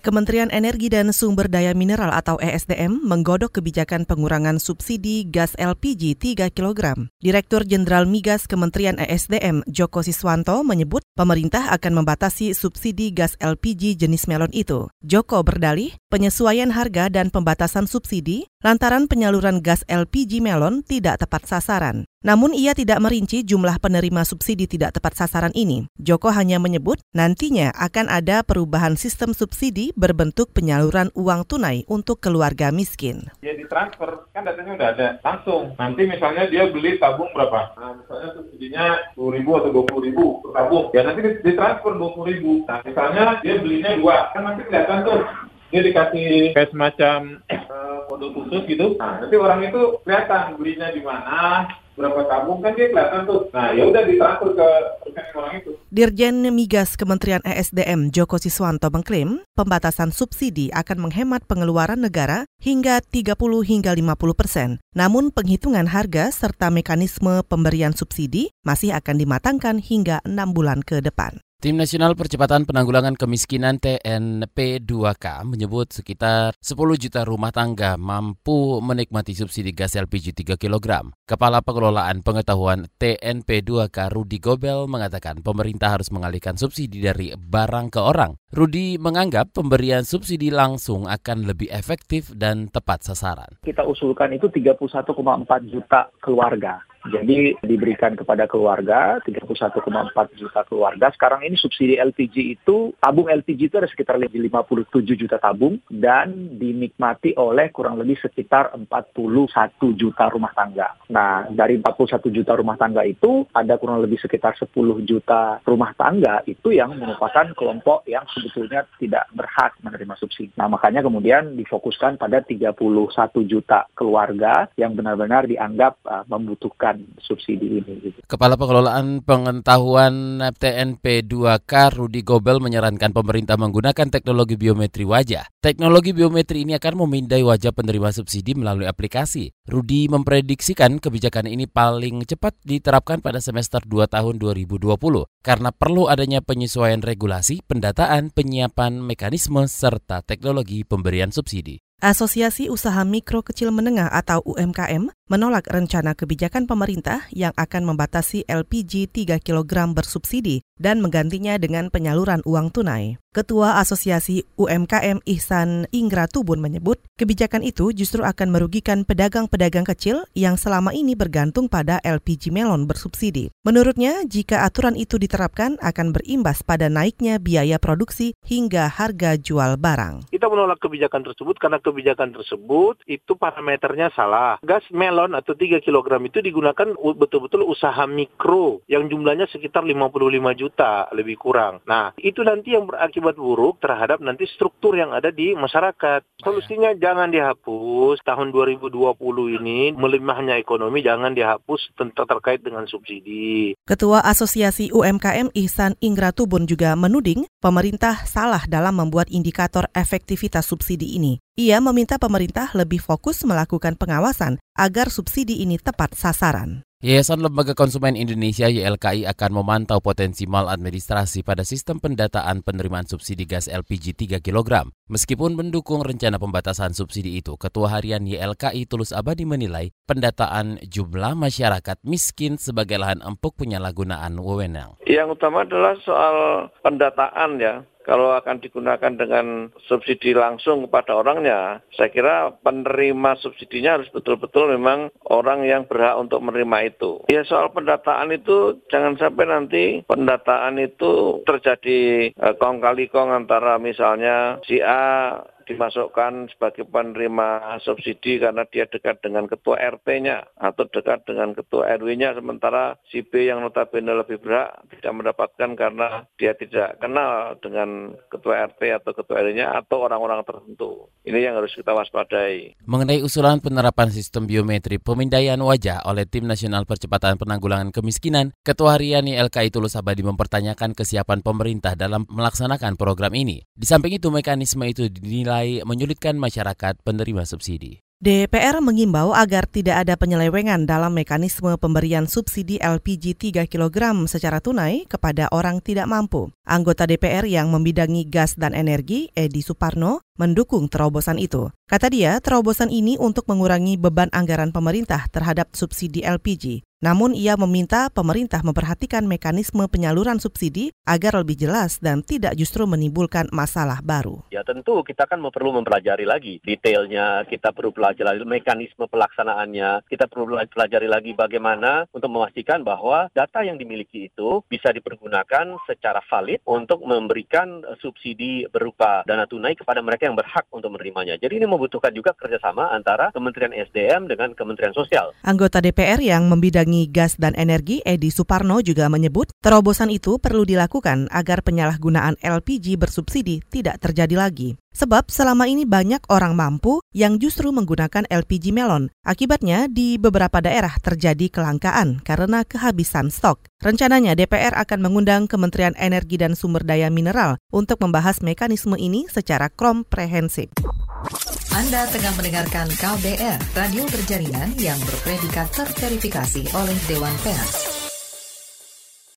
Kementerian Energi dan Sumber Daya Mineral atau ESDM menggodok kebijakan pengurangan subsidi gas LPG 3 kg. Direktur Jenderal Migas Kementerian ESDM Joko Siswanto menyebut pemerintah akan membatasi subsidi gas LPG jenis melon itu. Joko berdalih penyesuaian harga dan pembatasan subsidi lantaran penyaluran gas LPG melon tidak tepat sasaran. Namun ia tidak merinci jumlah penerima subsidi tidak tepat sasaran ini. Joko hanya menyebut nantinya akan ada perubahan sistem subsidi berbentuk penyaluran uang tunai untuk keluarga miskin. Ya ditransfer, kan datanya udah ada langsung. Nanti misalnya dia beli tabung berapa? Nah, misalnya subsidinya 10 ribu atau 20 ribu per tabung. Ya nanti ditransfer 20 ribu. Nah misalnya dia belinya dua, kan nanti kelihatan tuh dia dikasih kayak semacam kode khusus gitu. Nah, nanti orang itu kelihatan belinya di mana, berapa tabung kan dia kelihatan tuh. Nah ya udah ditransfer ke rekening orang itu. Dirjen Migas Kementerian ESDM Joko Siswanto mengklaim pembatasan subsidi akan menghemat pengeluaran negara hingga 30 hingga 50 persen. Namun penghitungan harga serta mekanisme pemberian subsidi masih akan dimatangkan hingga enam bulan ke depan. Tim Nasional Percepatan Penanggulangan Kemiskinan TNP2K menyebut sekitar 10 juta rumah tangga mampu menikmati subsidi gas LPG 3 kg. Kepala Pengelolaan Pengetahuan TNP2K Rudi Gobel mengatakan pemerintah harus mengalihkan subsidi dari barang ke orang. Rudi menganggap pemberian subsidi langsung akan lebih efektif dan tepat sasaran. Kita usulkan itu 31,4 juta keluarga jadi diberikan kepada keluarga 31,4 juta keluarga. Sekarang ini subsidi LPG itu tabung LPG itu ada sekitar 57 juta tabung dan dinikmati oleh kurang lebih sekitar 41 juta rumah tangga. Nah, dari 41 juta rumah tangga itu ada kurang lebih sekitar 10 juta rumah tangga itu yang merupakan kelompok yang sebetulnya tidak berhak menerima subsidi. Nah, makanya kemudian difokuskan pada 31 juta keluarga yang benar-benar dianggap uh, membutuhkan memberikan subsidi ini. Gitu. Kepala Pengelolaan Pengetahuan TNP 2K Rudi Gobel menyarankan pemerintah menggunakan teknologi biometri wajah. Teknologi biometri ini akan memindai wajah penerima subsidi melalui aplikasi. Rudi memprediksikan kebijakan ini paling cepat diterapkan pada semester 2 tahun 2020 karena perlu adanya penyesuaian regulasi, pendataan, penyiapan mekanisme serta teknologi pemberian subsidi. Asosiasi Usaha Mikro Kecil Menengah atau UMKM menolak rencana kebijakan pemerintah yang akan membatasi LPG 3 kg bersubsidi dan menggantinya dengan penyaluran uang tunai. Ketua Asosiasi UMKM Ihsan Ingratubun menyebut, kebijakan itu justru akan merugikan pedagang-pedagang kecil yang selama ini bergantung pada LPG melon bersubsidi. Menurutnya, jika aturan itu diterapkan akan berimbas pada naiknya biaya produksi hingga harga jual barang. Kita menolak kebijakan tersebut karena kebijakan tersebut itu parameternya salah. Gas melon atau 3 kg itu digunakan betul-betul usaha mikro yang jumlahnya sekitar 55 juta lebih kurang. Nah, itu nanti yang berakibat buruk terhadap nanti struktur yang ada di masyarakat. Solusinya jangan dihapus. Tahun 2020 ini melimahnya ekonomi jangan dihapus tentang terkait dengan subsidi. Ketua Asosiasi UMKM Ihsan Ingratubun juga menuding pemerintah salah dalam membuat indikator efektivitas subsidi ini. Ia meminta pemerintah lebih fokus melakukan pengawasan agar subsidi ini tepat sasaran. Yayasan Lembaga Konsumen Indonesia YLKI akan memantau potensi maladministrasi pada sistem pendataan penerimaan subsidi gas LPG 3 kg. Meskipun mendukung rencana pembatasan subsidi itu, Ketua Harian YLKI Tulus Abadi menilai pendataan jumlah masyarakat miskin sebagai lahan empuk penyalahgunaan wewenang. Yang utama adalah soal pendataan ya kalau akan digunakan dengan subsidi langsung kepada orangnya, saya kira penerima subsidinya harus betul-betul memang orang yang berhak untuk menerima itu. Ya soal pendataan itu jangan sampai nanti pendataan itu terjadi eh, kong kali kong antara misalnya si A dimasukkan sebagai penerima subsidi karena dia dekat dengan ketua RT-nya atau dekat dengan ketua RW-nya sementara si B yang notabene lebih berhak tidak mendapatkan karena dia tidak kenal dengan ketua RT atau ketua RW-nya atau orang-orang tertentu. Ini yang harus kita waspadai. Mengenai usulan penerapan sistem biometri pemindaian wajah oleh Tim Nasional Percepatan Penanggulangan Kemiskinan, Ketua Harian LKI Tulus Abadi mempertanyakan kesiapan pemerintah dalam melaksanakan program ini. Di samping itu, mekanisme itu dinilai menyulitkan masyarakat penerima subsidi. DPR mengimbau agar tidak ada penyelewengan dalam mekanisme pemberian subsidi LPG 3 kg secara tunai kepada orang tidak mampu. Anggota DPR yang membidangi gas dan energi, Edi Suparno, mendukung terobosan itu. Kata dia, terobosan ini untuk mengurangi beban anggaran pemerintah terhadap subsidi LPG. Namun ia meminta pemerintah memperhatikan mekanisme penyaluran subsidi agar lebih jelas dan tidak justru menimbulkan masalah baru. Ya tentu kita kan perlu mempelajari lagi detailnya, kita perlu pelajari mekanisme pelaksanaannya, kita perlu pelajari lagi bagaimana untuk memastikan bahwa data yang dimiliki itu bisa dipergunakan secara valid untuk memberikan subsidi berupa dana tunai kepada mereka berhak untuk menerimanya. Jadi ini membutuhkan juga kerjasama antara Kementerian SDM dengan Kementerian Sosial. Anggota DPR yang membidangi Bidang Gas dan Energi Edi Suparno juga menyebut terobosan itu perlu dilakukan agar penyalahgunaan LPG bersubsidi tidak terjadi lagi. Sebab selama ini banyak orang mampu yang justru menggunakan LPG melon. Akibatnya di beberapa daerah terjadi kelangkaan karena kehabisan stok. Rencananya DPR akan mengundang Kementerian Energi dan Sumber Daya Mineral untuk membahas mekanisme ini secara komprehensif. Anda tengah mendengarkan KBR, radio berjaringan yang berpredikat terverifikasi oleh Dewan Pers.